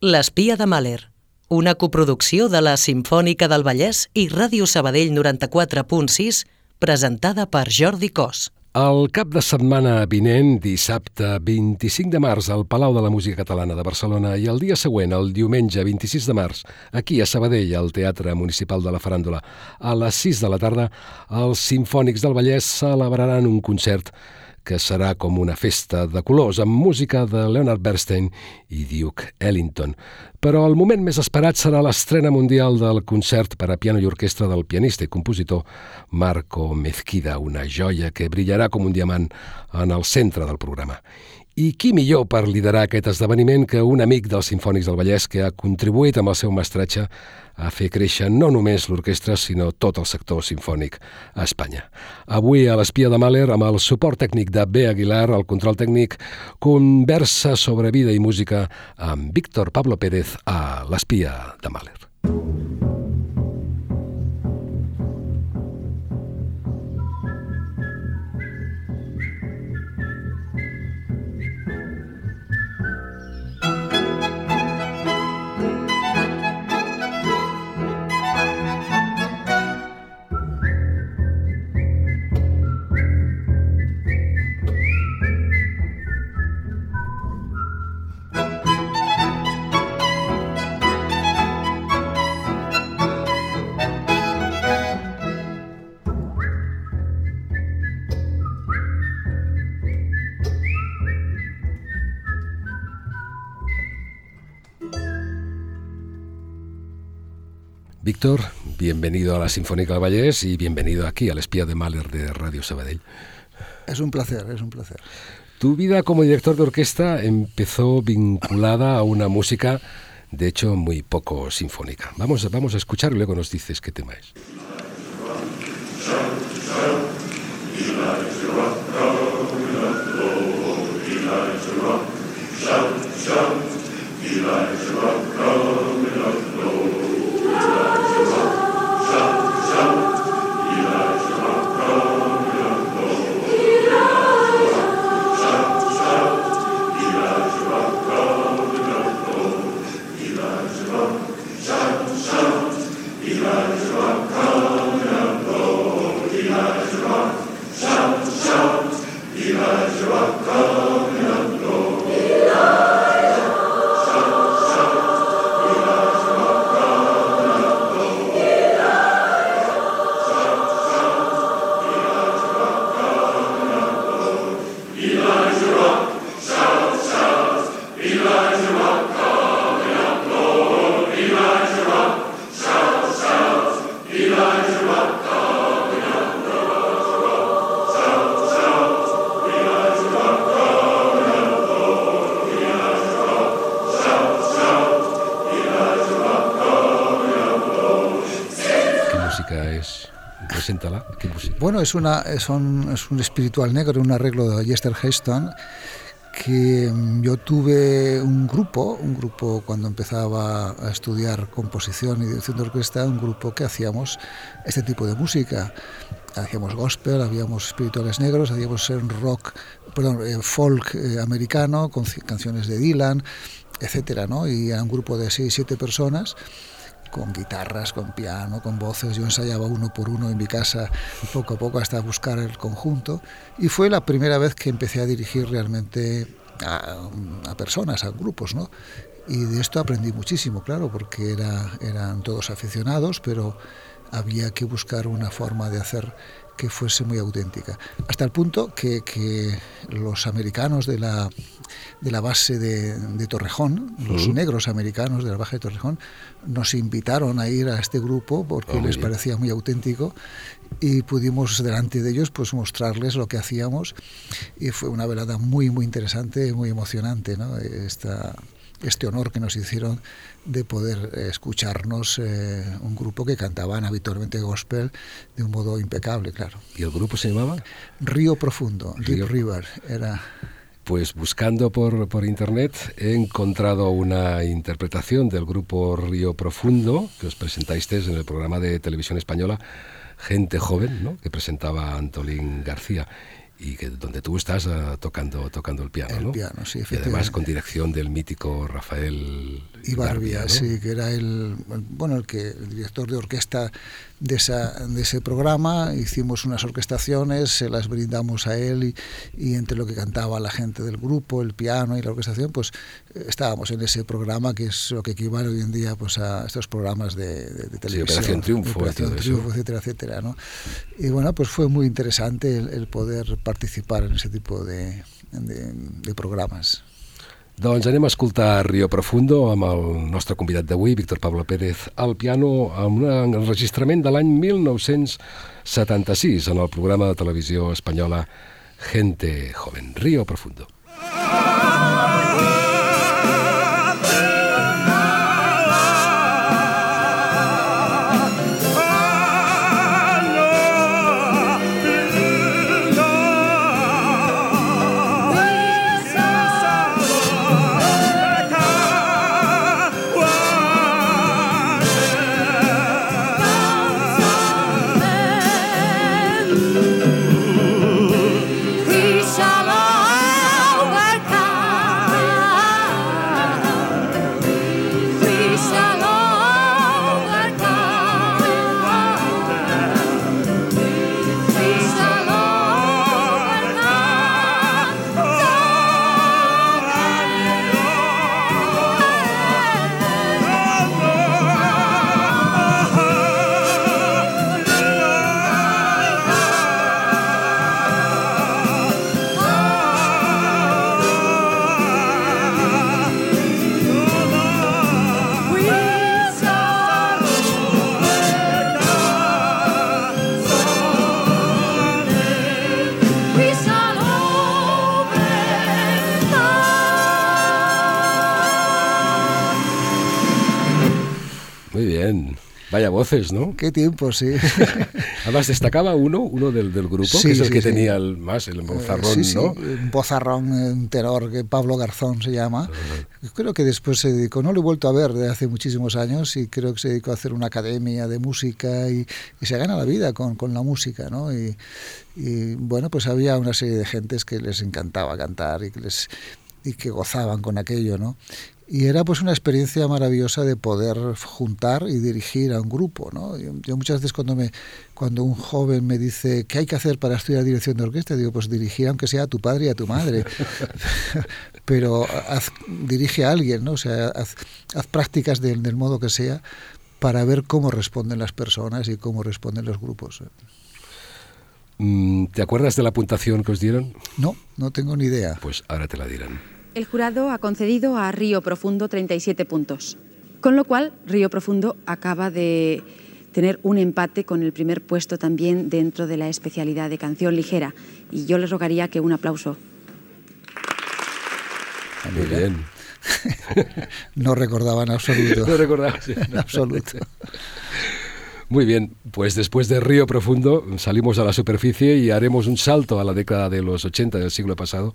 L'espia de Mahler, una coproducció de la Simfònica del Vallès i Ràdio Sabadell 94.6, presentada per Jordi Cos. El cap de setmana vinent, dissabte 25 de març, al Palau de la Música Catalana de Barcelona i el dia següent, el diumenge 26 de març, aquí a Sabadell, al Teatre Municipal de la Faràndula, a les 6 de la tarda, els Simfònics del Vallès celebraran un concert que serà com una festa de colors amb música de Leonard Bernstein i Duke Ellington. Però el moment més esperat serà l'estrena mundial del concert per a piano i orquestra del pianista i compositor Marco Mezquida, una joia que brillarà com un diamant en el centre del programa. I qui millor per liderar aquest esdeveniment que un amic dels Sinfònics del Vallès que ha contribuït amb el seu mestratge a fer créixer no només l'orquestra, sinó tot el sector sinfònic a Espanya. Avui a l'Espia de Mahler, amb el suport tècnic de B. Aguilar, el control tècnic, conversa sobre vida i música amb Víctor Pablo Pérez a l'Espia de Mahler. Víctor, bienvenido a la Sinfónica de Vallés y bienvenido aquí al Espía de Mahler de Radio Sabadell. Es un placer, es un placer. Tu vida como director de orquesta empezó vinculada a una música, de hecho, muy poco sinfónica. Vamos, vamos a escuchar y luego nos dices qué tema es. Bueno, es, una, es, un, es un espiritual negro, un arreglo de Jester Heston que mm, yo tuve un grupo, un grupo cuando empezaba a estudiar composición y dirección de orquesta, un grupo que hacíamos este tipo de música. Hacíamos gospel, habíamos espirituales negros, hacíamos rock, perdón, eh, folk eh, americano con canciones de Dylan, etcétera, ¿no? Y era un grupo de seis, siete personas con guitarras, con piano, con voces. Yo ensayaba uno por uno en mi casa poco a poco hasta buscar el conjunto. Y fue la primera vez que empecé a dirigir realmente a, personas, a grupos, ¿no? Y de esto aprendí muchísimo, claro, porque era, eran todos aficionados, pero había que buscar una forma de hacer que fuese muy auténtica. Hasta el punto que, que los americanos de la de la base de, Torrejón, los negros americanos de la base de Torrejón, nos invitaron a ir a este grupo porque ah, les parecía muy auténtico y pudimos delante de ellos pues mostrarles lo que hacíamos y fue una velada muy muy interesante, muy emocionante, ¿no? Esta, este honor que nos hicieron de poder escucharnos eh, un grupo que cantaban habitualmente gospel de un modo impecable, claro. ¿Y el grupo se llamaba? Río Profundo, Deep River, era pues buscando por, por, internet he encontrado una interpretación del grupo Río Profundo que os presentáis en el programa de televisión española Gente Joven, ¿no? que presentaba Antolín García. Y que donde tú estás uh, tocando tocando el piano, el ¿no? piano, sí, y además con dirección del mítico Rafael Ibarbia, ¿no? sí, que era el, bueno, el que el director de orquesta de, esa, de ese programa, hicimos unas orquestaciones, se las brindamos a él y, y, entre lo que cantaba la gente del grupo, el piano y la orquestación, pues estábamos en ese programa que es lo que equivale hoy en día pues a estos programas de, de, de televisión. Sí, Operación Triunfo, Operación Triunfo etcétera, etcétera, ¿no? Y bueno, pues fue muy interesante el, el poder participar en ese tipo de, de, programes. Doncs anem a escoltar Rio Profundo amb el nostre convidat d'avui, Víctor Pablo Pérez, al piano amb un enregistrament de l'any 1976 en el programa de televisió espanyola Gente Joven. Rio Profundo. Vaya voces, ¿no? Qué tiempo, sí. Además destacaba uno, uno del, del grupo, Sí, que es el sí, que sí. tenía el más, el bozarrón, Eh, sí, sí, ¿no? un bozarrón, un tenor, que Pablo Garzón se llama. Creo que después se dedicó, no lo he vuelto a ver de hace muchísimos años y creo que se dedicó a hacer una academia de música y, y se gana la vida con, con la música, ¿no? Y, y, bueno, pues había una serie de gentes que les encantaba cantar y que, les, y que gozaban con aquello, ¿no? Y era pues una experiencia maravillosa de poder juntar y dirigir a un grupo, ¿no? Yo, yo, muchas veces cuando me cuando un joven me dice qué hay que hacer para estudiar dirección de orquesta, digo pues dirigir aunque sea a tu padre y a tu madre, pero haz, dirige a alguien, ¿no? O sea, haz, haz prácticas del, del modo que sea para ver cómo responden las personas y cómo responden los grupos. Mm, ¿Te acuerdas de la puntuación que os dieron? No, no tengo ni idea. Pues ahora te la dirán. El jurado ha concedido a Río Profundo 37 puntos, con lo cual Río Profundo acaba de tener un empate con el primer puesto también dentro de la especialidad de canción ligera. Y yo les rogaría que un aplauso. Muy bien. no recordaba en absoluto. No recordaba. Sí. en absoluto. Muy bien, pues después de Río Profundo salimos a la superficie y haremos un salto a la década de los 80 del siglo pasado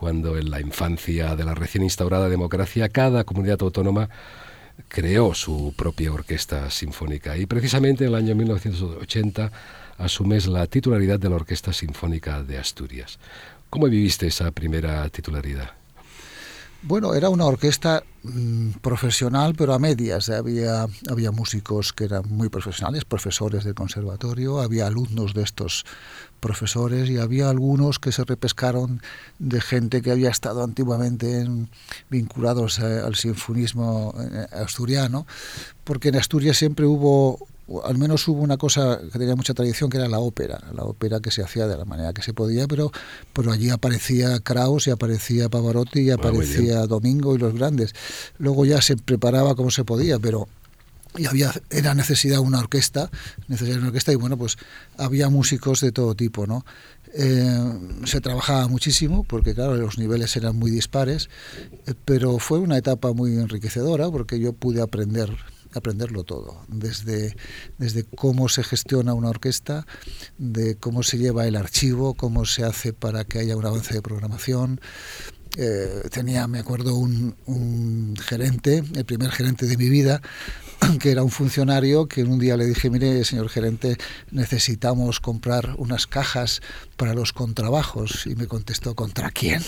cuando en la infancia de la recién instaurada democracia cada comunidad autónoma creó su propia orquesta sinfónica y precisamente en el año 1980 asumes la titularidad de la Orquesta Sinfónica de Asturias. ¿Cómo viviste esa primera titularidad? Bueno, era una orquesta mmm, profesional, pero a medias. Había, había músicos que eran muy profesionales, profesores del conservatorio, había alumnos de estos profesores y había algunos que se repescaron de gente que había estado antiguamente en, vinculados a, al sinfonismo asturiano, porque en Asturias siempre hubo al menos hubo una cosa que tenía mucha tradición que era la ópera, la ópera que se hacía de la manera que se podía, pero, pero allí aparecía Kraus y aparecía Pavarotti y aparecía ah, Domingo y los grandes. Luego ya se preparaba como se podía, pero y había era necesidad una orquesta, necesidad una orquesta y bueno, pues había músicos de todo tipo, ¿no? Eh, se trabajaba muchísimo porque claro los niveles eran muy dispares, eh, pero fue una etapa muy enriquecedora porque yo pude aprender aprenderlo todo, desde, desde cómo se gestiona una orquesta, de cómo se lleva el archivo, cómo se hace para que haya un avance de programación. Eh, tenía, me acuerdo, un, un, gerente, el primer gerente de mi vida, que era un funcionario que un día le dije, mire, señor gerente, necesitamos comprar unas cajas para los contrabajos. Y me contestó, ¿contra quién?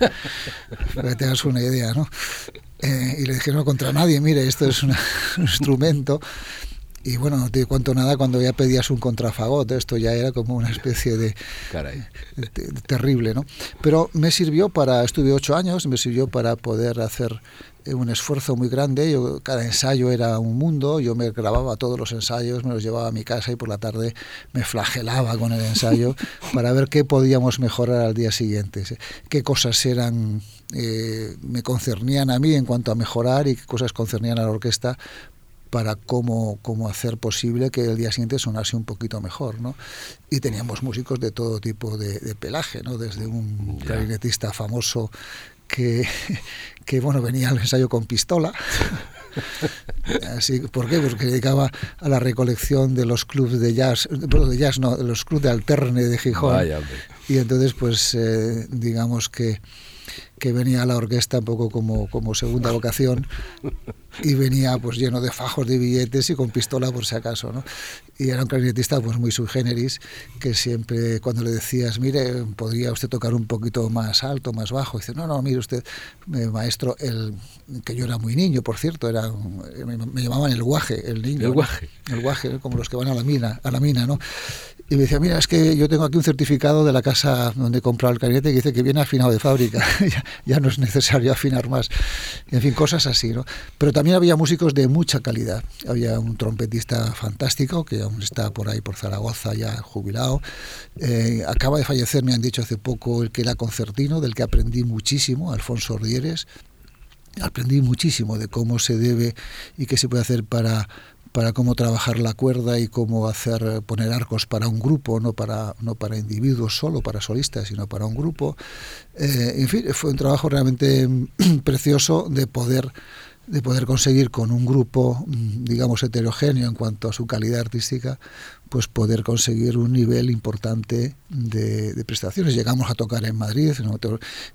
para que tengas una idea, ¿no? Eh, y le dije, no, contra nadie, mire, esto es un instrumento y bueno, no te cuento nada cuando ya pedías un contrafagot, esto ya era como una especie de, terrible, ¿no? Pero me sirvió para, estuve ocho años, me sirvió para poder hacer un esfuerzo muy grande. Yo, cada ensayo era un mundo, yo me grababa todos los ensayos, me los llevaba a mi casa y por la tarde me flagelaba con el ensayo para ver qué podíamos mejorar al día siguiente, qué cosas eran, eh, me concernían a mí en cuanto a mejorar y qué cosas concernían a la orquesta para cómo, cómo hacer posible que el día siguiente sonase un poquito mejor, ¿no? Y teníamos músicos de todo tipo de, pelaje, ¿no? Desde un clarinetista famoso que, que, bueno, venía al ensayo con pistola. Así, ¿Por qué? Porque dedicaba a la recolección de los clubes de jazz, de jazz no, de los clubes de alterne de Gijón. y entonces, pues, eh, digamos que que venía a la orquesta un poco como, como segunda vocación y venía pues lleno de fajos de billetes y con pistola por si acaso, ¿no? Y era un clarinetista pues muy sui generis, que siempre cuando le decías, mire, podría usted tocar un poquito más alto, más bajo, dice, no, no, mire usted, maestro, el, que yo era muy niño, por cierto, era me, llamaban el guaje, el niño. El guaje. El guaje, como los que van a la mina, a la mina, ¿no? Y me decía, mira, es que yo tengo aquí un certificado de la casa donde he comprado el clarinete que dice que viene afinado de fábrica, ya, no es necesario afinar más. en fin, cosas así, ¿no? Pero también había músicos de mucha calidad. Había un trompetista fantástico que aún está por ahí, por Zaragoza, ya jubilado. Eh, acaba de fallecer, me han dicho hace poco, el que era concertino, del que aprendí muchísimo, Alfonso Ordieres aprendí muchísimo de cómo se debe y qué se puede hacer para para cómo trabajar la cuerda y cómo hacer poner arcos para un grupo, no para, no para individuos solo, para solistas, sino para un grupo. Eh, en fin, fue un trabajo realmente precioso de poder de poder conseguir con un grupo, digamos, heterogéneo en cuanto a su calidad artística, pues poder conseguir un nivel importante de, prestaciones. Llegamos a tocar en Madrid,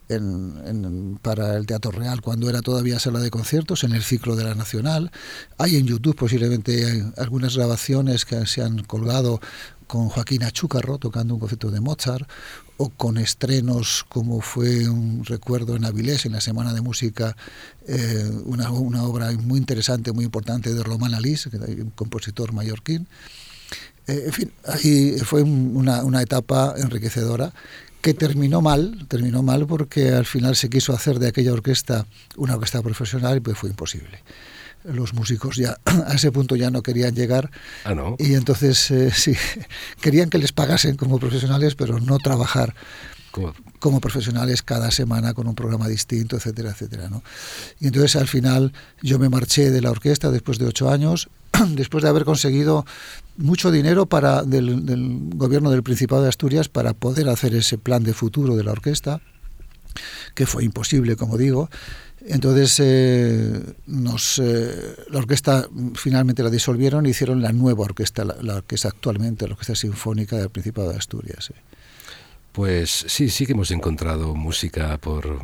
en, para el Teatro Real, cuando era todavía sala de conciertos, en el ciclo de la Nacional. Hay en YouTube posiblemente algunas grabaciones que se han colgado con Joaquín Achúcarro tocando un concierto de Mozart, o con estrenos como fue un recuerdo en Avilés, en la Semana de Música, eh, una, una, obra muy interesante, muy importante de Román Alís, un compositor mallorquín. Eh, en fin, ahí fue una, una etapa enriquecedora que terminó mal, terminó mal porque al final se quiso hacer de aquella orquesta una orquesta profesional y pues fue imposible los músicos ya a ese punto ya no querían llegar ah, ¿no? y entonces eh, sí querían que les pagasen como profesionales pero no trabajar como profesionales cada semana con un programa distinto etcétera etcétera ¿no? y entonces al final yo me marché de la orquesta después de ocho años después de haber conseguido mucho dinero para del, del gobierno del Principado de Asturias para poder hacer ese plan de futuro de la orquesta que fue imposible como digo entonces, eh, nos, eh, la orquesta finalmente la disolvieron y hicieron la nueva orquesta, la, que es actualmente, la Orquesta Sinfónica del Principado de Asturias. Pues sí, sí que hemos encontrado música por,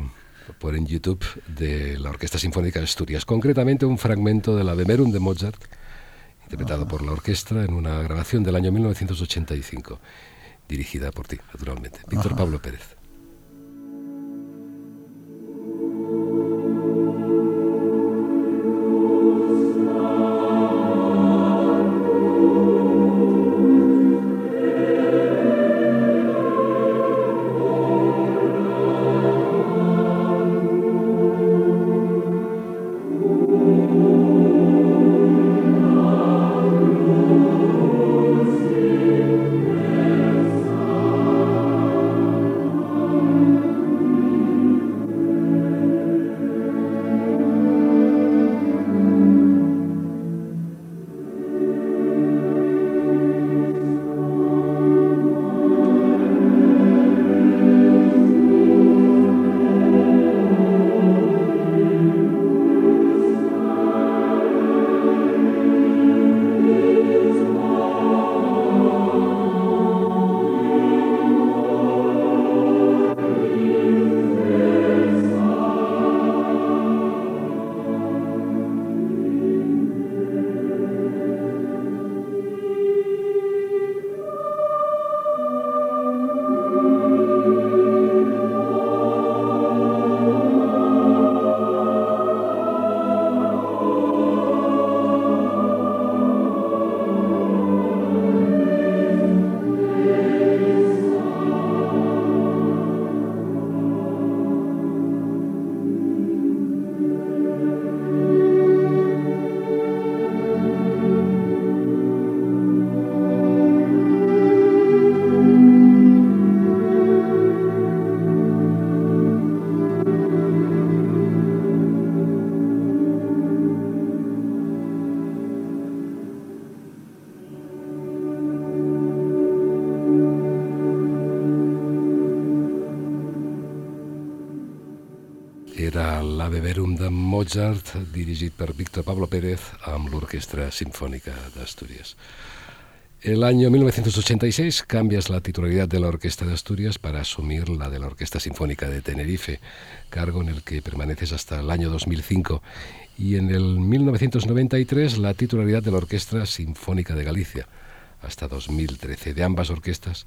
por en YouTube de la Orquesta Sinfónica de Asturias, concretamente un fragmento de la Bemerum de Mozart, interpretado por la orquesta en una grabación del año 1985, dirigida por ti, naturalmente, Víctor Pablo Pérez. Mozart, dirigit per Víctor Pablo Pérez amb l'Orquestra Sinfónica de Asturias. El año 1986 cambias la titularidad de la Orquesta de Asturias para asumir la de la Orquesta Sinfónica de Tenerife, cargo en el que permaneces hasta el año 2005, y en el 1993 la titularidad de la Orquesta Sinfónica de Galicia, hasta 2013. De ambas orquestas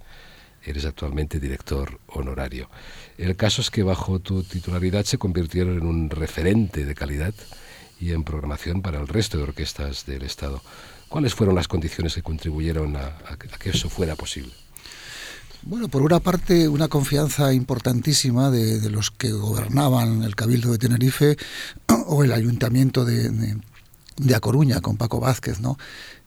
eres actualmente director honorario. El caso es que bajo tu titularidad se convirtieron en un referente de calidad y en programación para el resto de orquestas del Estado. ¿Cuáles fueron las condiciones que contribuyeron a, que eso fuera posible? Bueno, por una parte, una confianza importantísima de, los que gobernaban el Cabildo de Tenerife o el Ayuntamiento de, A Coruña con Paco Vázquez, ¿no?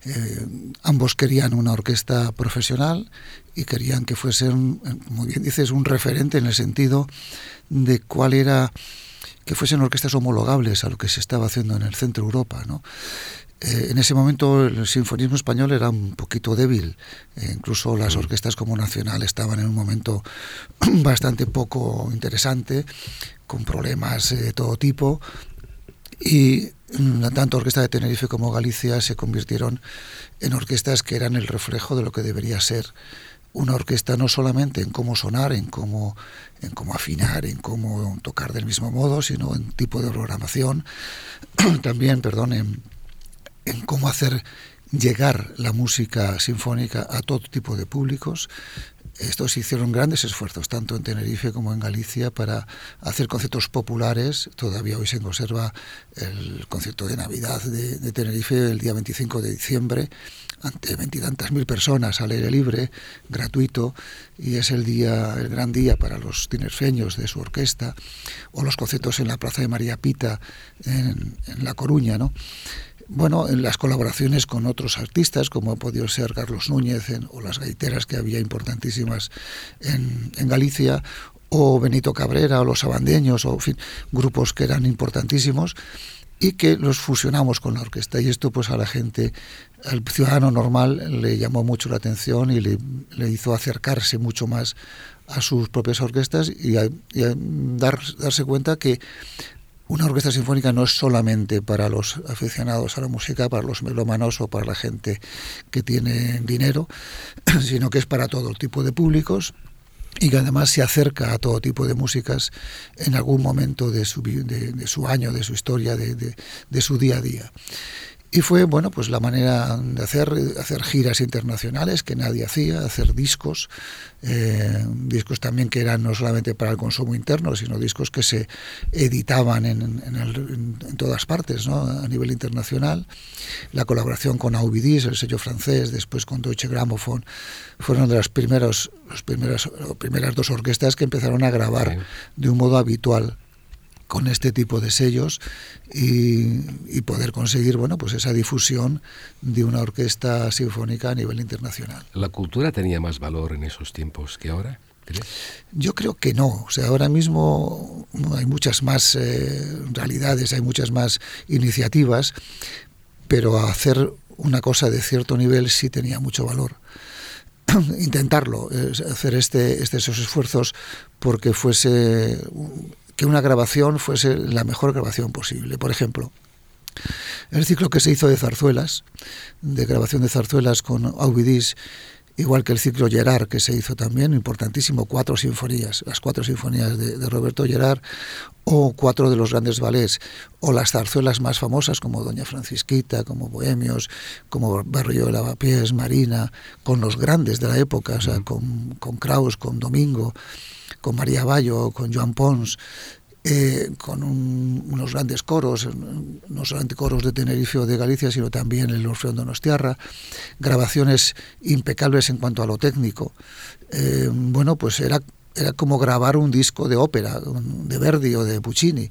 Eh, ambos querían una orquesta profesional y querían que fuesen, como bien dices, un referente en el sentido de cuál era que fuesen orquestas homologables a lo que se estaba haciendo en el centro Europa, ¿no? Eh, en ese momento el sinfonismo español era un poquito débil, eh, incluso las orquestas como Nacional estaban en un momento bastante poco interesante, con problemas de todo tipo, y mm, tanto Orquesta de Tenerife como Galicia se convirtieron en orquestas que eran el reflejo de lo que debería ser una orquesta no solamente en cómo sonar, en cómo, en cómo afinar, en cómo tocar del mismo modo, sino en tipo de programación, también, perdón, en en cómo hacer llegar la música sinfónica a todo tipo de públicos. Estos hicieron grandes esfuerzos, tanto en Tenerife como en Galicia, para hacer conciertos populares. Todavía hoy se conserva el concierto de Navidad de, Tenerife el día 25 de diciembre, ante veintitantas mil personas al aire libre, gratuito, y es el día, el gran día para los tinerfeños de su orquesta, o los conciertos en la Plaza de María Pita en La Coruña, ¿no? Bueno, en las colaboraciones con otros artistas, como ha podido ser Carlos Núñez o las gaiteras que había importantísimas en, Galicia, o Benito Cabrera, o los abandeños, o fin, grupos que eran importantísimos y que los fusionamos con la orquesta. Y esto pues a la gente, al ciudadano normal, le llamó mucho la atención y le, hizo acercarse mucho más a sus propias orquestas y, dar, darse cuenta que una orquesta sinfónica no es solamente para los aficionados a la música, para los melómanos o para la gente que tiene dinero, sino que es para todo tipo de públicos y que además se acerca a todo tipo de músicas en algún momento de su, año, de su historia, de su día a día. Y fue, bueno, pues la manera de hacer, hacer giras internacionales que nadie hacía, hacer discos, eh, discos también que eran no solamente para el consumo interno, sino discos que se editaban en, en, todas partes, ¿no? a nivel internacional. La colaboración con Aubidis, el sello francés, después con Deutsche Grammophon, fueron de las, primeros, los primeros, las primeras dos orquestas que empezaron a grabar de un modo habitual con este tipo de sellos y, poder conseguir bueno pues esa difusión de una orquesta sinfónica a nivel internacional. ¿La cultura tenía más valor en esos tiempos que ahora? Yo creo que no. O sea, ahora mismo hay muchas más eh, realidades, hay muchas más iniciativas, pero hacer una cosa de cierto nivel sí tenía mucho valor intentarlo, hacer este, esos esfuerzos porque fuese que una grabación fuese la mejor grabación posible. Por ejemplo, el ciclo que se hizo de zarzuelas, de grabación de zarzuelas con Aubidis, igual que el ciclo Gerard que se hizo también, importantísimo, cuatro sinfonías, las cuatro sinfonías de, Roberto Gerard, o cuatro de los grandes ballets, o las zarzuelas más famosas como Doña Francisquita, como Bohemios, como Barrio de Lavapiés, Marina, con los grandes de la época, o sea, con, con Kraus, con Domingo, con María Bayo, con Joan Pons, eh, con unos grandes coros, no solamente coros de Tenerife o de Galicia, sino también el Orfeón Donostiarra, grabaciones impecables en cuanto a lo técnico. Eh, bueno, pues era era como grabar un disco de ópera, de Verdi o de Puccini,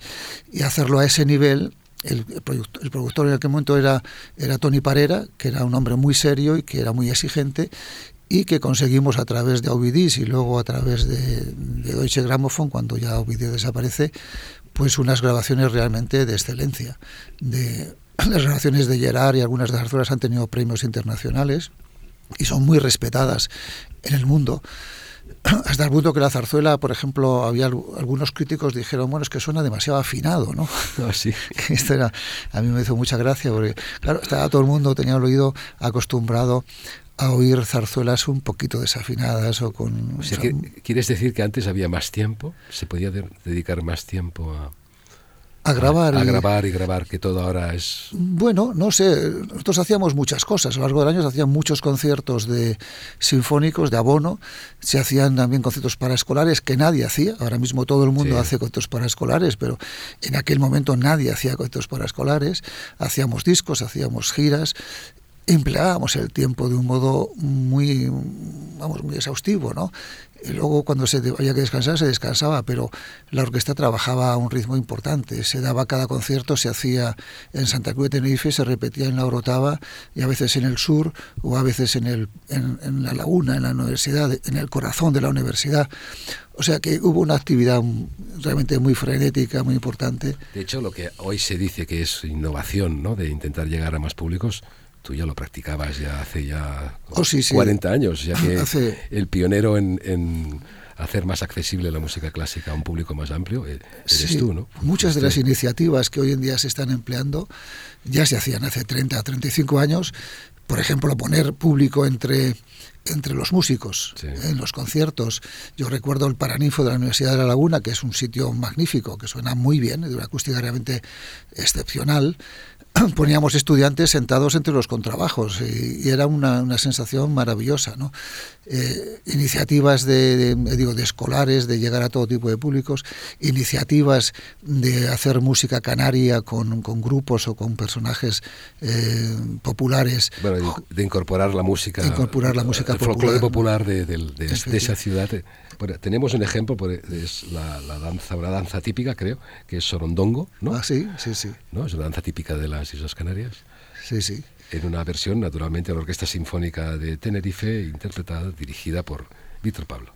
y hacerlo a ese nivel. El, productor, el en aquel momento era, era Tony Parera, que era un hombre muy serio y que era muy exigente, y que conseguimos a través de Ovidis y luego a través de, Deutsche Grammophon, cuando ya Ovidis desaparece, pues unas grabaciones realmente de excelencia. De, las grabaciones de Gerard y algunas de las han tenido premios internacionales y son muy respetadas en el mundo. hasta el punto que la zarzuela, por ejemplo, había algunos críticos dijeron, bueno, es que suena demasiado afinado, ¿no? Ah, sí. Esto era, a mí me hizo mucha gracia, porque, claro, estaba todo el mundo, tenía el oído acostumbrado a oír zarzuelas un poquito desafinadas o con... O sea, ¿Quieres decir que antes había más tiempo? ¿Se podía dedicar más tiempo a...? a grabar. A, grabar y grabar, que todo ahora es... Bueno, no sé, nosotros hacíamos muchas cosas. A lo largo del año se hacían muchos conciertos de sinfónicos, de abono. Se hacían también conciertos para escolares que nadie hacía. Ahora mismo todo el mundo hace conciertos para escolares, pero en aquel momento nadie hacía conciertos para escolares. Hacíamos discos, hacíamos giras empleábamos el tiempo de un modo muy, vamos, muy exhaustivo, ¿no? Y luego cuando se había que descansar se descansaba, pero la orquesta trabajaba a un ritmo importante. Se daba cada concierto, se hacía en Santa Cruz de Tenerife, se repetía en la Orotava y a veces en el sur o a veces en, el, en, la laguna, en la universidad, en el corazón de la universidad. O sea que hubo una actividad realmente muy frenética, muy importante. De hecho, lo que hoy se dice que es innovación, ¿no? de intentar llegar a más públicos, tú ya lo practicabas ya hace ya 40 años, ya que el pionero en, hacer más accesible la música clásica a un público más amplio eh, eres tú, ¿no? Muchas de las iniciativas que hoy en día se están empleando ya se hacían hace 30 a 35 años. Por ejemplo, poner público entre entre los músicos, en los conciertos. Yo recuerdo el Paraninfo de la Universidad de La Laguna, que es un sitio magnífico, que suena muy bien, de una acústica realmente excepcional, poníamos estudiantes sentados entre los contrabajos y, era una, una, sensación maravillosa. ¿no? Eh, iniciativas de, digo, de escolares, de llegar a todo tipo de públicos, iniciativas de hacer música canaria con, con grupos o con personajes eh, populares. Bueno, de, incorporar la música. Incorporar la música el folclore popular de, esa ciudad. Tenemos un ejemplo, es la, la, danza, una danza típica, creo, que es sorondongo, ¿no? Ah, sí, sí, sí. ¿No? Es una danza típica de las Islas Canarias. Sí, sí. En una versión, naturalmente, de la Orquesta Sinfónica de Tenerife, interpretada, dirigida por Víctor Pablo.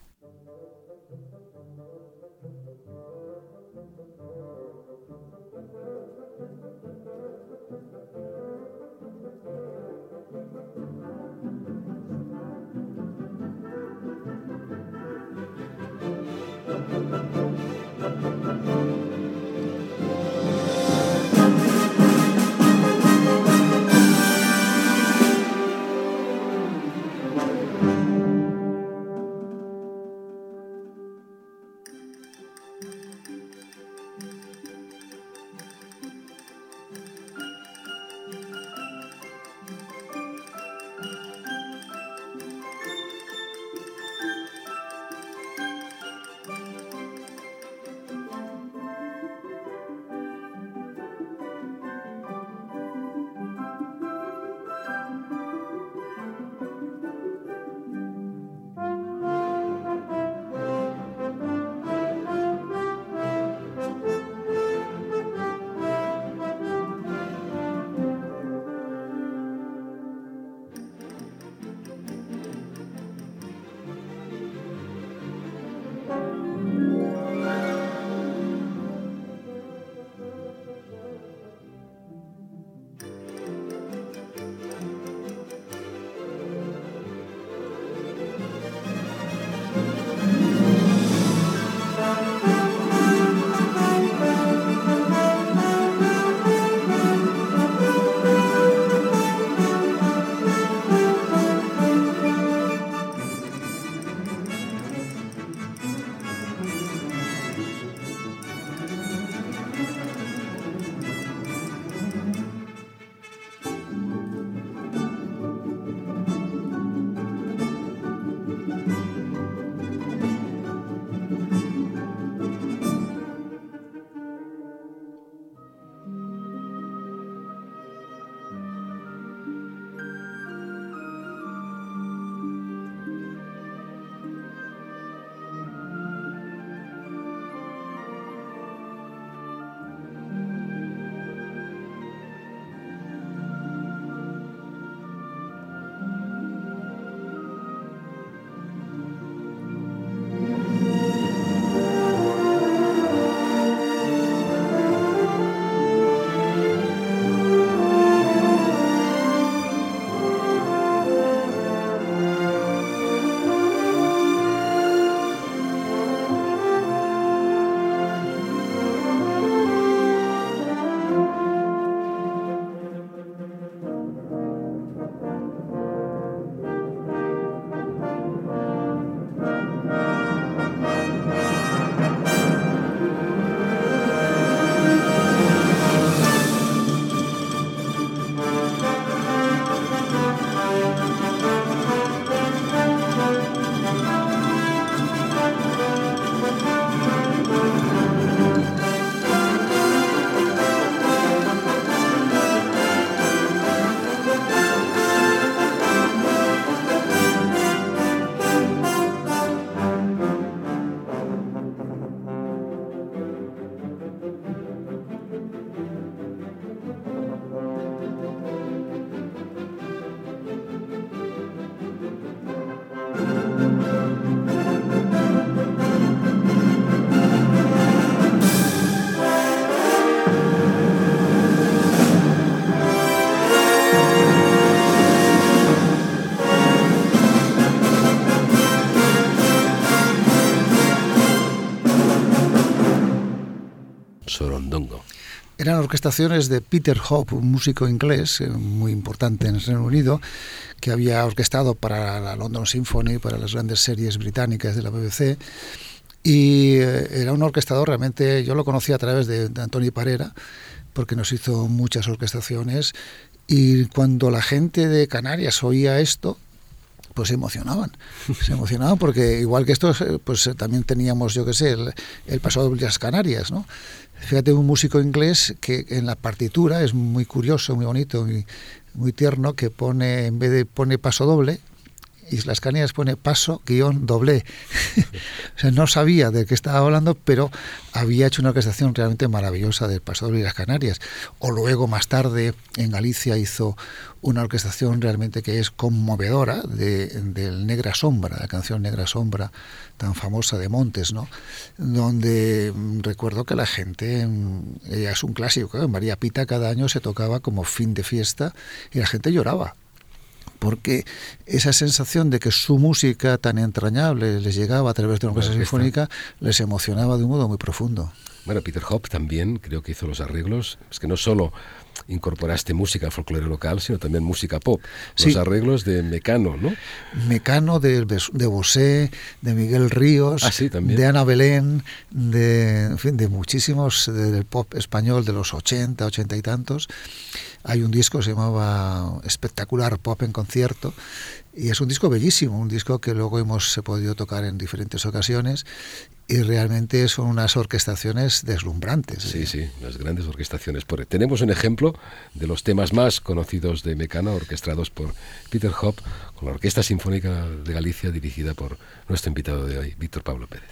Orquestaciones de Peter Hope, un músico inglés eh, muy importante en el Reino Unido, que había orquestado para la London Symphony, para las grandes series británicas de la BBC. Y eh, era un orquestador realmente, yo lo conocí a través de, de Antoni Parera, porque nos hizo muchas orquestaciones. Y cuando la gente de Canarias oía esto, pues se emocionaban. Se emocionaban porque igual que estos, eh, pues también teníamos, yo qué sé, el, el paso de las Canarias, ¿no? Fíjate, un músico inglés que en la partitura es muy curioso, muy bonito, muy, muy tierno, que pone, en vez de pone paso doble, Islas Canarias pone paso guion doble. o sea, no sabía de qué estaba hablando, pero había hecho una orquestación realmente maravillosa del paso doble de las Canarias. O luego, más tarde, en Galicia hizo una orquestación realmente que es conmovedora de, del Negra Sombra, la canción Negra Sombra, tan famosa de Montes, ¿no? Donde mm, recuerdo que la gente, mm, ella es un clásico, ¿eh? María Pita cada año se tocaba como fin de fiesta y la gente lloraba porque esa sensación de que su música tan entrañable les llegaba a través de una orquesta sinfónica les emocionaba de un modo muy profundo. Bueno, Peter Hope también creo que hizo los arreglos, es que no solo incorporaste música folclore local, sino también música pop. Los Sí. arreglos de Mecano, ¿no? Mecano de, de Bosé, de Miguel Ríos, Ah, sí, también. de Ana Belén, de, en fin, de muchísimos de- del pop español de los 80, 80 y tantos. Hay un disco que se llamaba Espectacular Pop en Concierto y es un disco bellísimo, un disco que luego hemos podido tocar en diferentes ocasiones y realmente son unas orquestaciones deslumbrantes. Sí, sí, las grandes orquestaciones. Por- Tenemos un ejemplo de los temas más conocidos de Mecano, orquestados por Peter Hope, con la Orquesta Sinfónica de Galicia, dirigida por nuestro invitado de hoy, Víctor Pablo Pérez.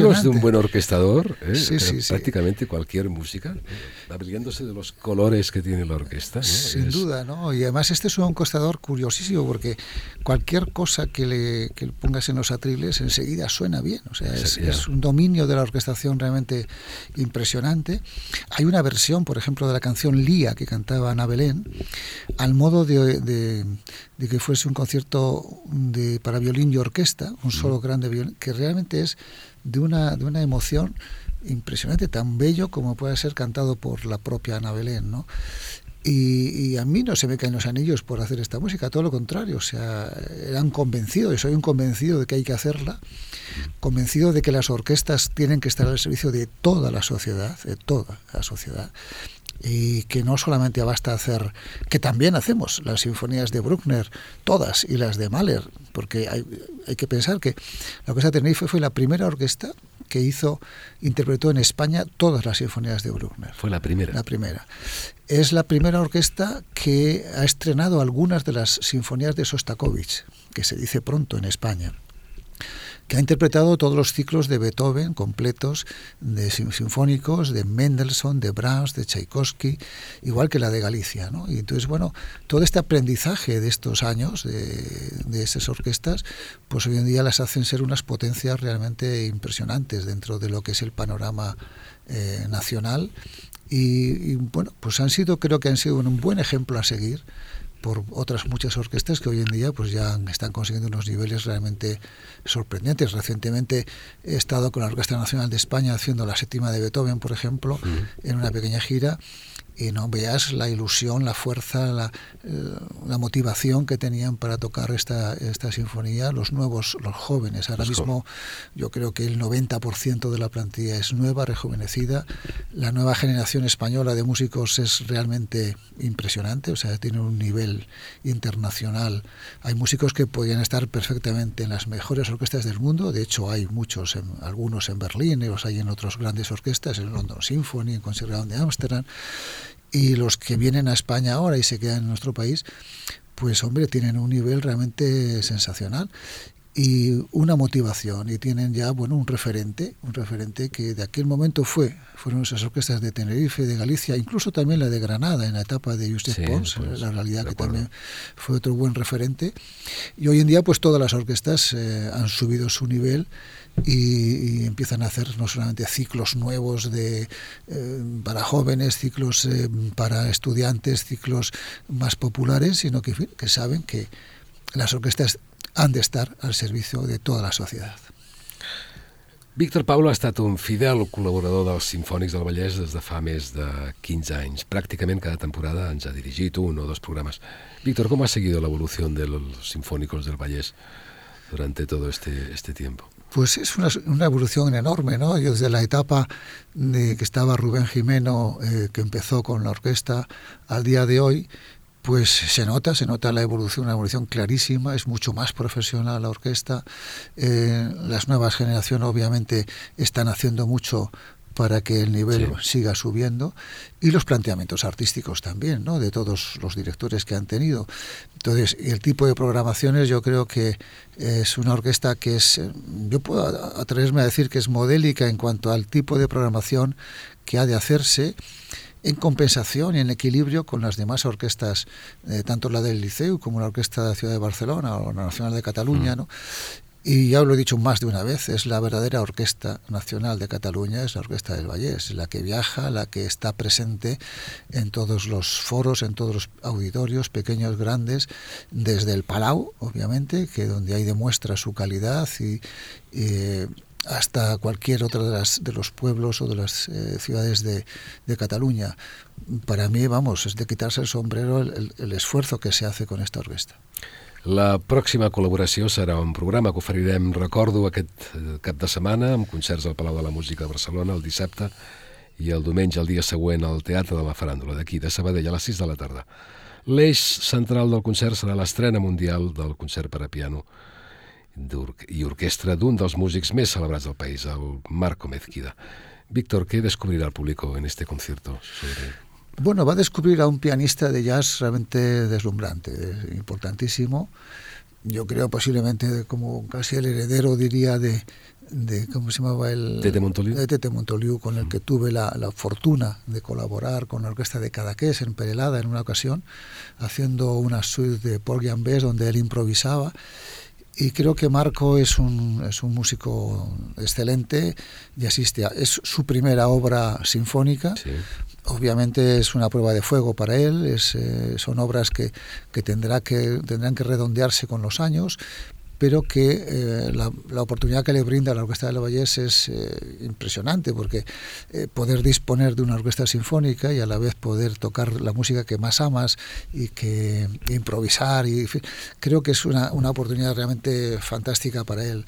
Manos de un buen orquestador, ¿eh? sí, sí, prácticamente cualquier música, abriéndose de los colores que tiene la orquesta. Sin duda, ¿no? Y además este es un orquestador curiosísimo porque cualquier cosa que le, que pongas en los atriles enseguida suena bien. O sea, es, un dominio de la orquestación realmente impresionante. Hay una versión, por ejemplo, de la canción Lía que cantaba Ana Belén, al modo de, de, que fuese un concierto de, para violín y orquesta, un solo grande violín, que realmente es de una, de una emoción impresionante, tan bello como puede ser cantado por la propia Ana Belén, ¿no? Y, a mí no se me caen los anillos por hacer esta música, todo lo contrario, o sea, eran convencidos, y soy un convencido de que hay que hacerla, convencido de que las orquestas tienen que estar al servicio de toda la sociedad, de toda la sociedad, y que no solamente basta hacer, que también hacemos las sinfonías de Bruckner, todas, y las de Mahler, porque hay, hay que pensar que la Orquesta Tenerife fue la primera orquesta que hizo, interpretó en España todas las sinfonías de Bruckner. Fue la primera. La primera. Es la primera orquesta que ha estrenado algunas de las sinfonías de Sostakovich, que se dice pronto en España que ha interpretado todos los ciclos de Beethoven completos, de sinfónicos, de Mendelssohn, de Brahms, de Tchaikovsky, igual que la de Galicia. ¿no? Y entonces, bueno, todo este aprendizaje de estos años de, de esas orquestas, pues hoy en día las hacen ser unas potencias realmente impresionantes dentro de lo que es el panorama eh, nacional. Y, y, bueno, pues han sido, creo que han sido un buen ejemplo a seguir por otras muchas orquestas que hoy en día pues ya están consiguiendo unos niveles realmente sorprendentes. Recientemente he estado con la Orquesta Nacional de España haciendo la séptima de Beethoven, por ejemplo, en una pequeña gira y no veas la ilusión, la fuerza, la, eh, la, motivación que tenían para tocar esta, esta sinfonía los nuevos, los jóvenes. Ahora mismo yo creo que el 90% de la plantilla es nueva, rejuvenecida. La nueva generación española de músicos es realmente impresionante, o sea, tiene un nivel internacional. Hay músicos que podrían estar perfectamente en las mejores orquestas del mundo, de hecho hay muchos, algunos en Berlín, los hay en otras grandes orquestas, en London Symphony, en Conservatorium de Ámsterdam y los que vienen a España ahora y se quedan en nuestro país, pues hombre, tienen un nivel realmente sensacional y una motivación. Y tienen ya bueno un referente un referente que de aquel momento fue fueron esas orquestas de Tenerife de Galicia incluso también la de Granada en la etapa de Josep Pons pues, la realidad que también fue otro buen referente. Y hoy en día pues todas las orquestas eh, han subido su nivel y, empiezan a hacer no solamente ciclos nuevos de, eh, para jóvenes, ciclos eh, para estudiantes, ciclos más populares, sino que, que saben que las orquestas han de estar al servicio de toda la sociedad. Víctor Paulo ha estat un fidel col·laborador dels Sinfònics del Vallès des de fa més de 15 anys. Pràcticament cada temporada ens ha dirigit un o dos programes. Víctor, ¿cómo ha seguido la evolución de los Sinfónicos del Vallès durante todo este, este tiempo? Pues es una, una, evolución enorme, ¿no? Yo desde la etapa de que estaba Rubén Jimeno, eh, que empezó con la orquesta, al día de hoy, pues se nota, se nota la evolución, una evolución clarísima, es mucho más profesional la orquesta. Eh, las nuevas generaciones obviamente están haciendo mucho para que el nivel sí. siga subiendo y los planteamientos artísticos también, ¿no? de todos los directores que han tenido. Entonces, el tipo de programaciones yo creo que es una orquesta que es, yo puedo atreverme a decir que es modélica en cuanto al tipo de programación que ha de hacerse en compensación y en equilibrio con las demás orquestas, eh, tanto la del Liceu como la Orquesta de la Ciudad de Barcelona o la Nacional de Cataluña, mm. ¿no? Y ya lo he dicho más de una vez, es la verdadera Orquesta Nacional de Cataluña, es la Orquesta del Vallés, la que viaja, la que está presente en todos los foros, en todos los auditorios, pequeños, grandes, desde el Palau, obviamente, que donde ahí demuestra su calidad y, y hasta cualquier otra de, las, de los pueblos o de las eh, ciudades de, de, Cataluña. Para mí, vamos, es de quitarse el sombrero el, el, el esfuerzo que se hace con esta orquesta. La pròxima col·laboració serà un programa que oferirem, recordo, aquest eh, cap de setmana amb concerts al Palau de la Música de Barcelona el dissabte i el diumenge, el dia següent, al Teatre de la Faràndula, d'aquí, de Sabadell, a les 6 de la tarda. L'eix central del concert serà l'estrena mundial del concert per a piano i orquestra d'un dels músics més celebrats del país, el Marco Mezquida. Víctor, ¿qué descubrirá el público en este concierto sobre bueno, va a descubrir a un pianista de jazz realmente deslumbrante, importantísimo. yo creo posiblemente como casi el heredero, diría, de, de ¿cómo se llamaba? El, Tete Montoliu. De Tete Montoliu, con el que tuve la, la, fortuna de colaborar con la orquesta de Cadaqués en Perelada en una ocasión, haciendo una suite de Paul Gambés donde él improvisaba. Y creo que Marco es un, es un músico excelente y asiste a, es su primera obra sinfónica. Sí. Obviamente es una prueba de fuego para él, es, eh, son obras que, que, tendrá que tendrán que redondearse con los años, pero que eh, la, la, oportunidad que le brinda la Orquesta de la Vallés es eh, impresionante, porque eh, poder disponer de una orquesta sinfónica y a la vez poder tocar la música que más amas y que improvisar, y, creo que es una, una oportunidad realmente fantástica para él.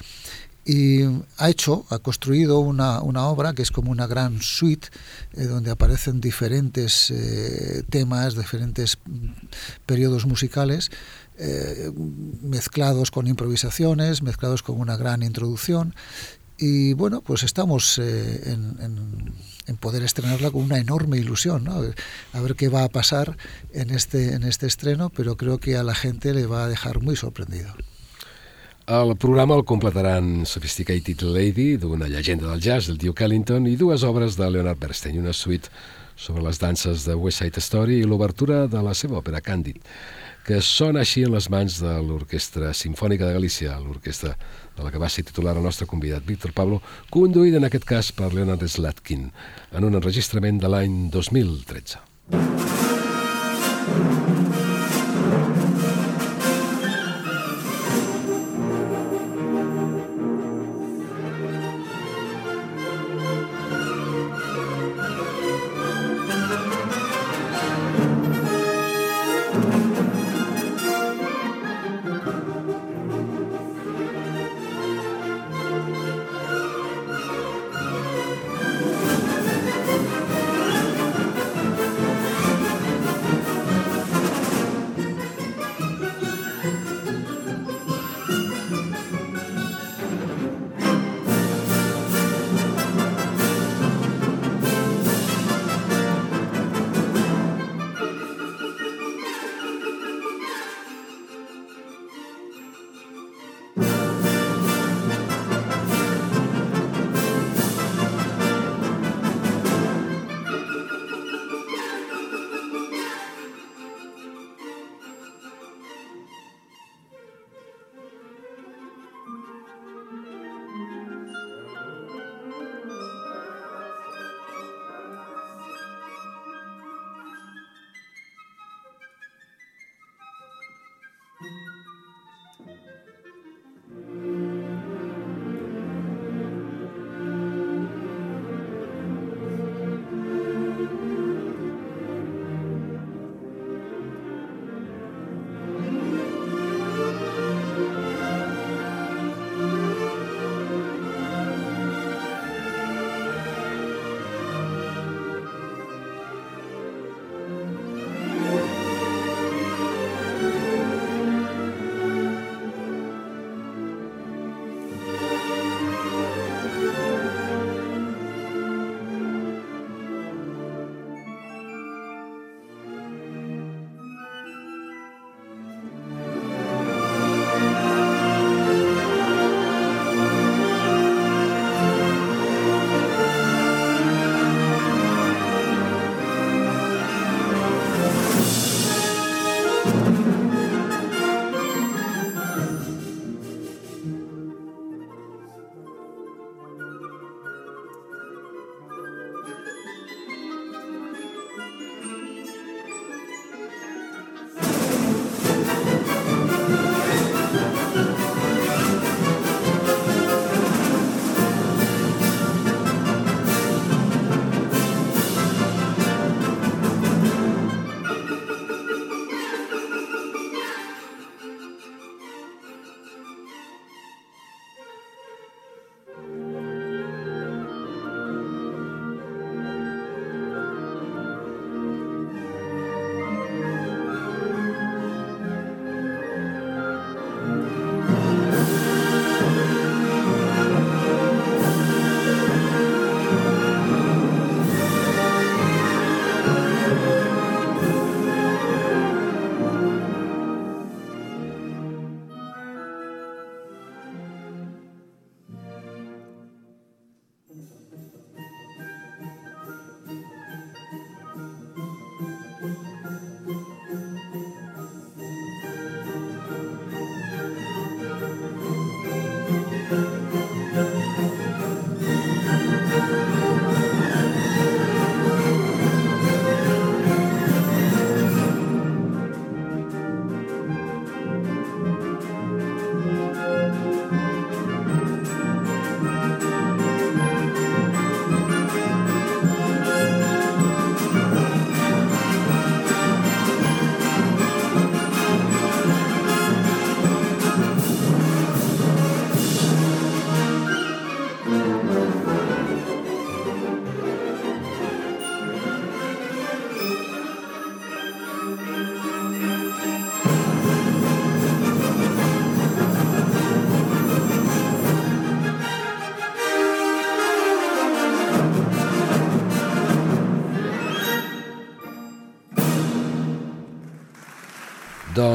Y ha hecho, ha construido una, una, obra que es como una gran suite donde aparecen diferentes temas, diferentes periodos musicales eh, mezclados con improvisaciones, mezclados con una gran introducción y bueno, pues estamos en, en, en, poder estrenarla con una enorme ilusión, ¿no? a ver qué va a pasar en este, en este estreno, pero creo que a la gente le va a dejar muy sorprendido. El programa el completaran Sophisticated Lady, d'una llegenda del jazz, del Duke Ellington, i dues obres de Leonard Bernstein, una suite sobre les danses de West Side Story i l'obertura de la seva òpera Càndid, que sona així en les mans de l'Orquestra Simfònica de Galícia, l'orquestra de la que va ser titular el nostre convidat Víctor Pablo, conduïda en aquest cas per Leonard Slatkin, en un enregistrament de l'any 2013.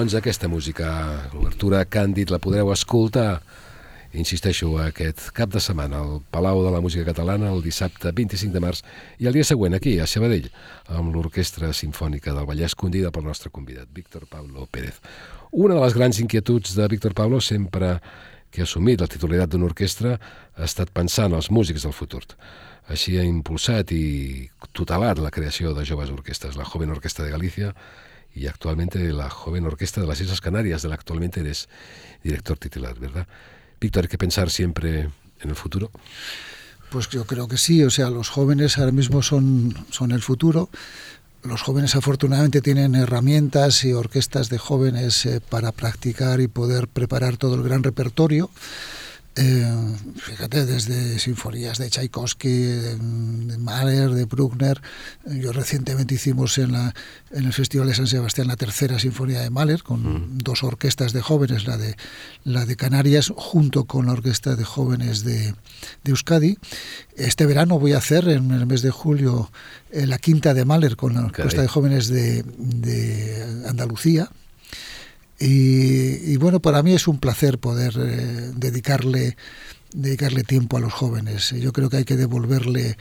Doncs aquesta música, l'obertura Càndid, la podreu escoltar, insisteixo, aquest cap de setmana al Palau de la Música Catalana el dissabte 25 de març i el dia següent aquí, a Sabadell, amb l'Orquestra Simfònica del Vallès, condida pel nostre convidat, Víctor Pablo Pérez. Una de les grans inquietuds de Víctor Pablo, sempre que ha assumit la titularitat d'una orquestra, ha estat pensant els músics del futur. Així ha impulsat i tutelat la creació de joves orquestres, la Joven Orquestra de Galícia, y actualmente la joven orquesta de las Islas Canarias, de la actualmente eres director titular, ¿verdad? Víctor, hay que pensar siempre en el futuro. Pues yo creo que sí, o sea, los jóvenes ahora mismo son, son el futuro. Los jóvenes afortunadamente tienen herramientas y orquestas de jóvenes eh, para practicar y poder preparar todo el gran repertorio. Eh, fíjate, desde sinfonías de Tchaikovsky, de, Mahler, de Bruckner. Yo recientemente hicimos en, la, en el Festival de San Sebastián la tercera sinfonía de Mahler, con mm. dos orquestas de jóvenes, la de, la de Canarias, junto con la orquesta de jóvenes de, de Euskadi. Este verano voy a hacer, en el mes de julio, eh, la quinta de Mahler con la orquesta de jóvenes de, de Andalucía. Y, bueno, para mí es un placer poder eh, dedicarle, dedicarle tiempo a los jóvenes. Yo creo que hay que devolverle,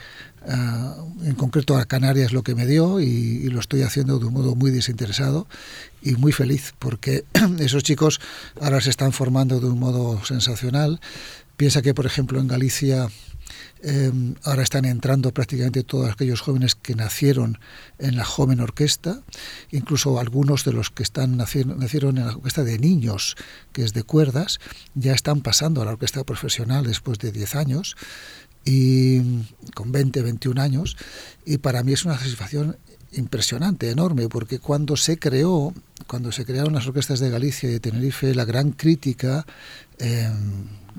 en concreto a Canarias, lo que me dio y, lo estoy haciendo de un modo muy desinteresado y muy feliz, porque esos chicos ahora se están formando de un modo sensacional. Piensa que, por ejemplo, en Galicia Em, ahora están entrando prácticamente todos aquellos jóvenes que nacieron en la joven orquesta, incluso algunos de los que están nacieron, en la orquesta de niños, que es de cuerdas, ya están pasando a la orquesta profesional después de 10 años y con 20, 21 años y para mí es una satisfacción impresionante, enorme, porque cuando se creó, cuando se crearon las orquestas de Galicia y de Tenerife, la gran crítica eh,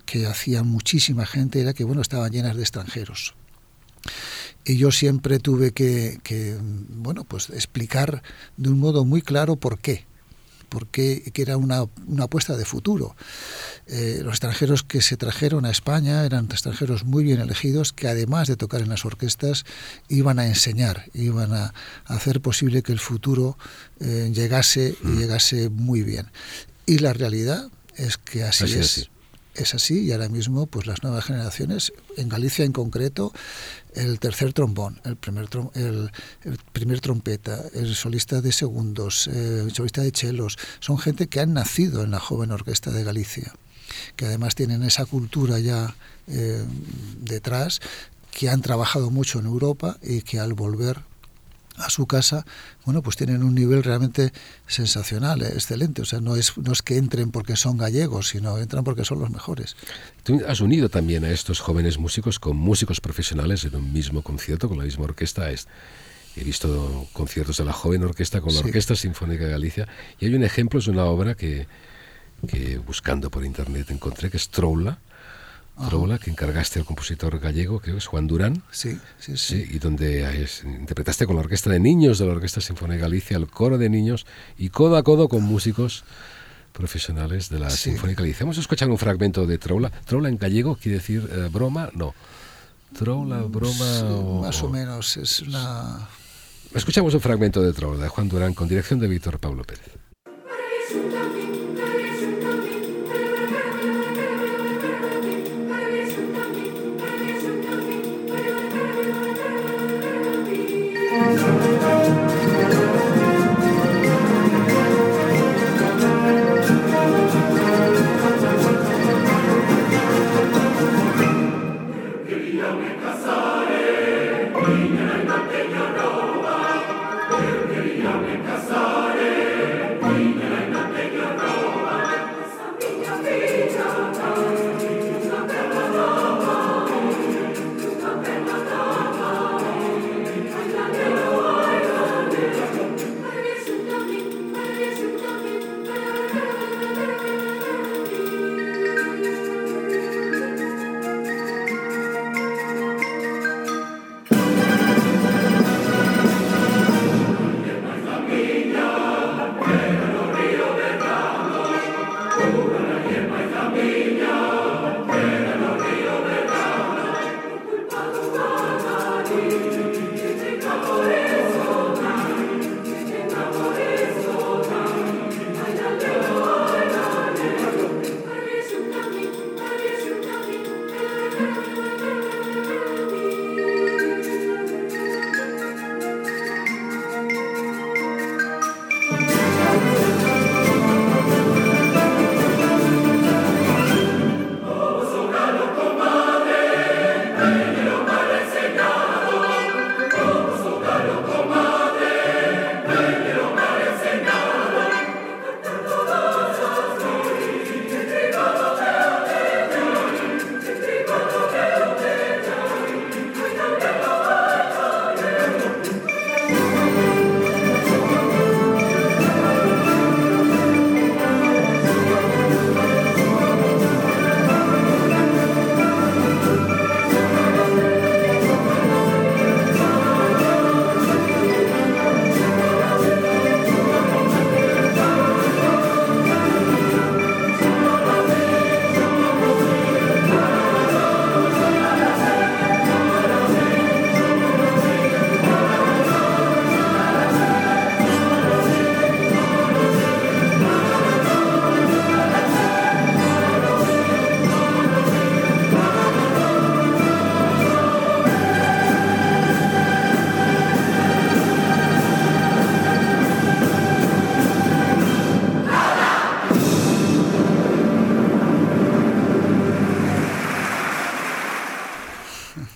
que hacía muchísima gente era que bueno estaban llenas de extranjeros y yo siempre tuve que, que bueno pues explicar de un modo muy claro por qué porque que era una, una apuesta de futuro. Eh, los extranjeros que se trajeron a España eran extranjeros muy bien elegidos que además de tocar en las orquestas iban a enseñar, iban a, hacer posible que el futuro eh, llegase y mm. llegase muy bien. Y la realidad es que así, es es así y ahora mismo pues las nuevas generaciones, en Galicia en concreto, el tercer trombón, el primer, el, primer trompeta, el solista de segundos, eh, el solista de chelos, son gente que han nacido en la joven orquesta de Galicia, que además tienen esa cultura ya eh, detrás, que han trabajado mucho en Europa y que al volver a su casa, bueno, pues tienen un nivel realmente sensacional, eh, excelente. O sea, no es, no es que entren porque son gallegos, sino entran porque son los mejores. Tú has unido también a estos jóvenes músicos con músicos profesionales en un mismo concierto, con la misma orquesta. He visto conciertos de la joven orquesta con la Orquesta Sinfónica de Galicia y hay un ejemplo, es una obra que, que buscando por internet encontré, que es Troula, Troula, que encargaste al compositor gallego, que es Juan Durán. Sí, sí, sí. y donde interpretaste con la orquesta de niños de la Orquesta Sinfónica de Galicia, el coro de niños, y codo a codo con músicos profesionales de la Sinfónica de Galicia. Vamos a escuchar un fragmento de Troula. Troula en gallego quiere decir eh, broma, no. Troula, broma. más o, menos, es una. Escuchamos un fragmento de Troula de Juan Durán con dirección de Víctor Pablo Pérez.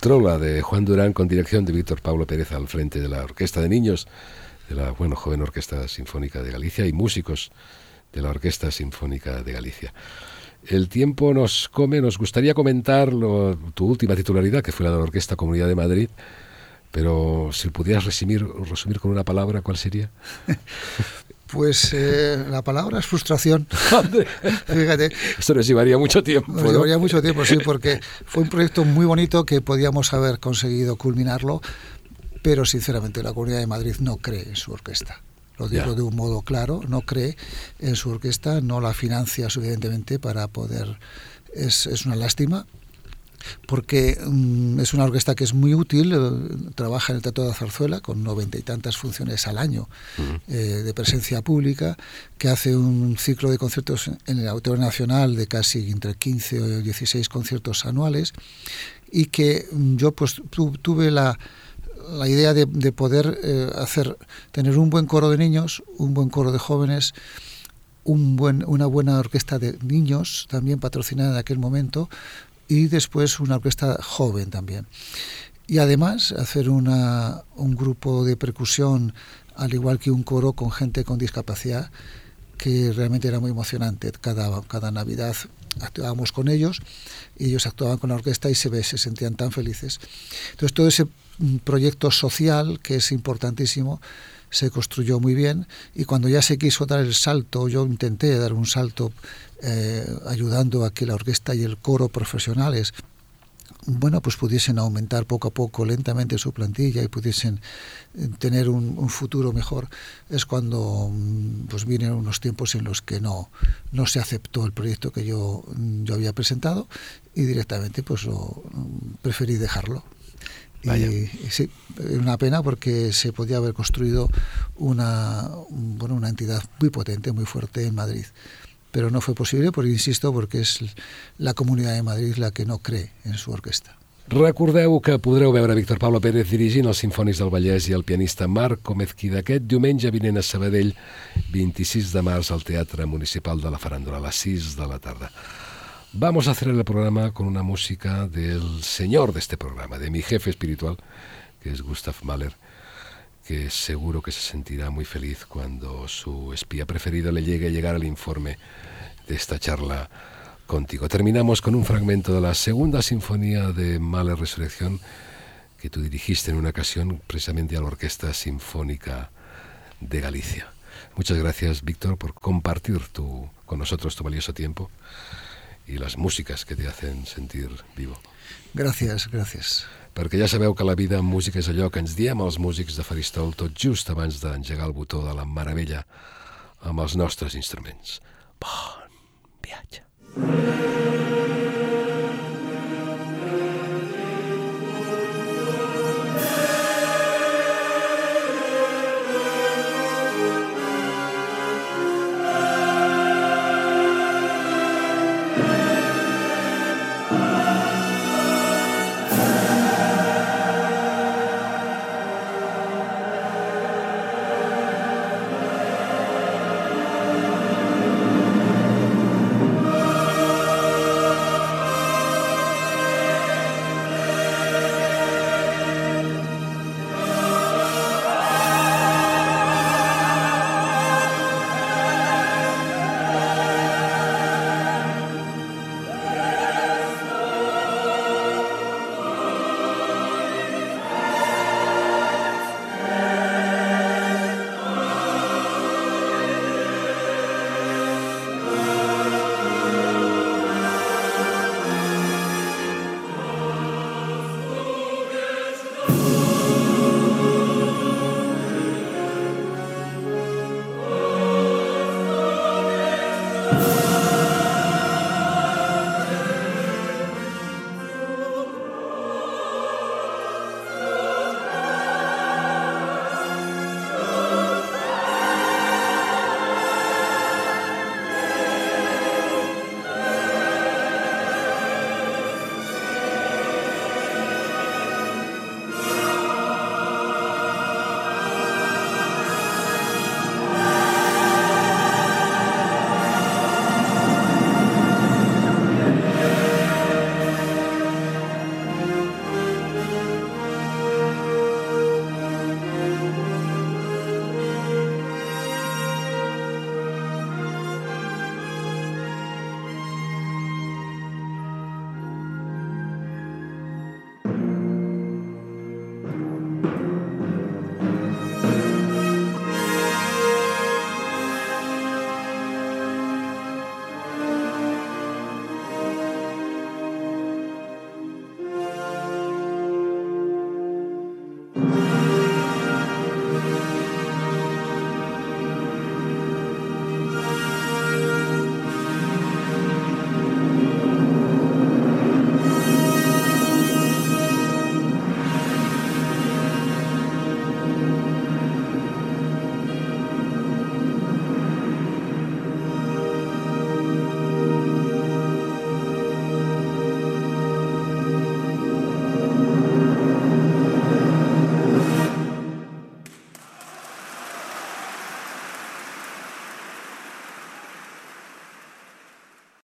Trola de Juan Durán con dirección de Víctor Pablo Pérez al frente de la Orquesta de Niños de la bueno, joven Orquesta Sinfónica de Galicia y músicos de la Orquesta Sinfónica de Galicia. El tiempo nos come, nos gustaría comentar tu última titularidad, que fue la de la Orquesta Comunidad de Madrid, pero si pudieras resumir, resumir con una palabra, ¿cuál sería? Pues eh, la palabra es frustración. Fíjate. Esto nos llevaría mucho tiempo. Nos llevaría mucho tiempo, sí, porque fue un proyecto muy bonito que podíamos haber conseguido culminarlo, pero sinceramente la Comunidad de Madrid no cree en su orquesta. Lo digo de un modo claro, no cree en su orquesta, no la financia suficientemente para poder... Es, es una lástima, porque mm, es una orquesta que es muy útil, eh, trabaja en el Teatro de Zarzuela con noventa y tantas funciones al año eh, de presencia pública, que hace un ciclo de conciertos en el Auditorio Nacional de casi entre 15 o 16 conciertos anuales y que mm, yo pues tuve la, la idea de, poder eh, hacer tener un buen coro de niños, un buen coro de jóvenes, un buen, una buena orquesta de niños también patrocinada en aquel momento y después una orquesta joven también. Y además hacer una, un grupo de percusión, al igual que un coro con gente con discapacidad, que realmente era muy emocionante. Cada, cada Navidad actuábamos con ellos y ellos actuaban con la orquesta y se, ve, se sentían tan felices. Entonces todo ese proyecto social, que es importantísimo, se construyó muy bien y cuando ya se quiso dar el salto, yo intenté dar un salto eh, ayudando a que la orquesta y el coro profesionales bueno, pues pudiesen aumentar poco a poco lentamente su plantilla y pudiesen eh, tener un, futuro mejor, es cuando mm, pues vienen unos tiempos en los que no, no se aceptó el proyecto que yo, yo había presentado y directamente pues lo, mm, preferí dejarlo. Y, sí, una pena porque se podía haber construido una, bueno, una entidad muy potente, muy fuerte en Madrid. Pero no fue posible, porque insisto, porque és la Comunitat de Madrid la que no cree en su orquesta. Recordeu que podreu veure Víctor Pablo Pérez dirigint els Sinfonis del Vallès i el pianista Marc Comezquida aquest diumenge vinent a Sabadell, 26 de març al Teatre Municipal de la Faràndula, a les 6 de la tarda. Vamos a hacer el programa con una música del señor de este programa, de mi jefe espiritual, que es Gustav Mahler, que seguro que se sentirá muy feliz cuando su espía preferido le llegue a llegar al informe de esta charla contigo. Terminamos con un fragmento de la segunda sinfonía de Mahler Resurrección que tú dirigiste en una ocasión precisamente a la Orquesta Sinfónica de Galicia. Muchas gracias, Víctor, por compartir tu, con nosotros tu valioso tiempo i les músiques que t'hacen sentir vivo. Gràcies, gràcies. Perquè ja sabeu que la vida en música és allò que ens diem els músics de Faristol tot just abans d'engegar el botó de la meravella amb els nostres instruments. Bon viatge.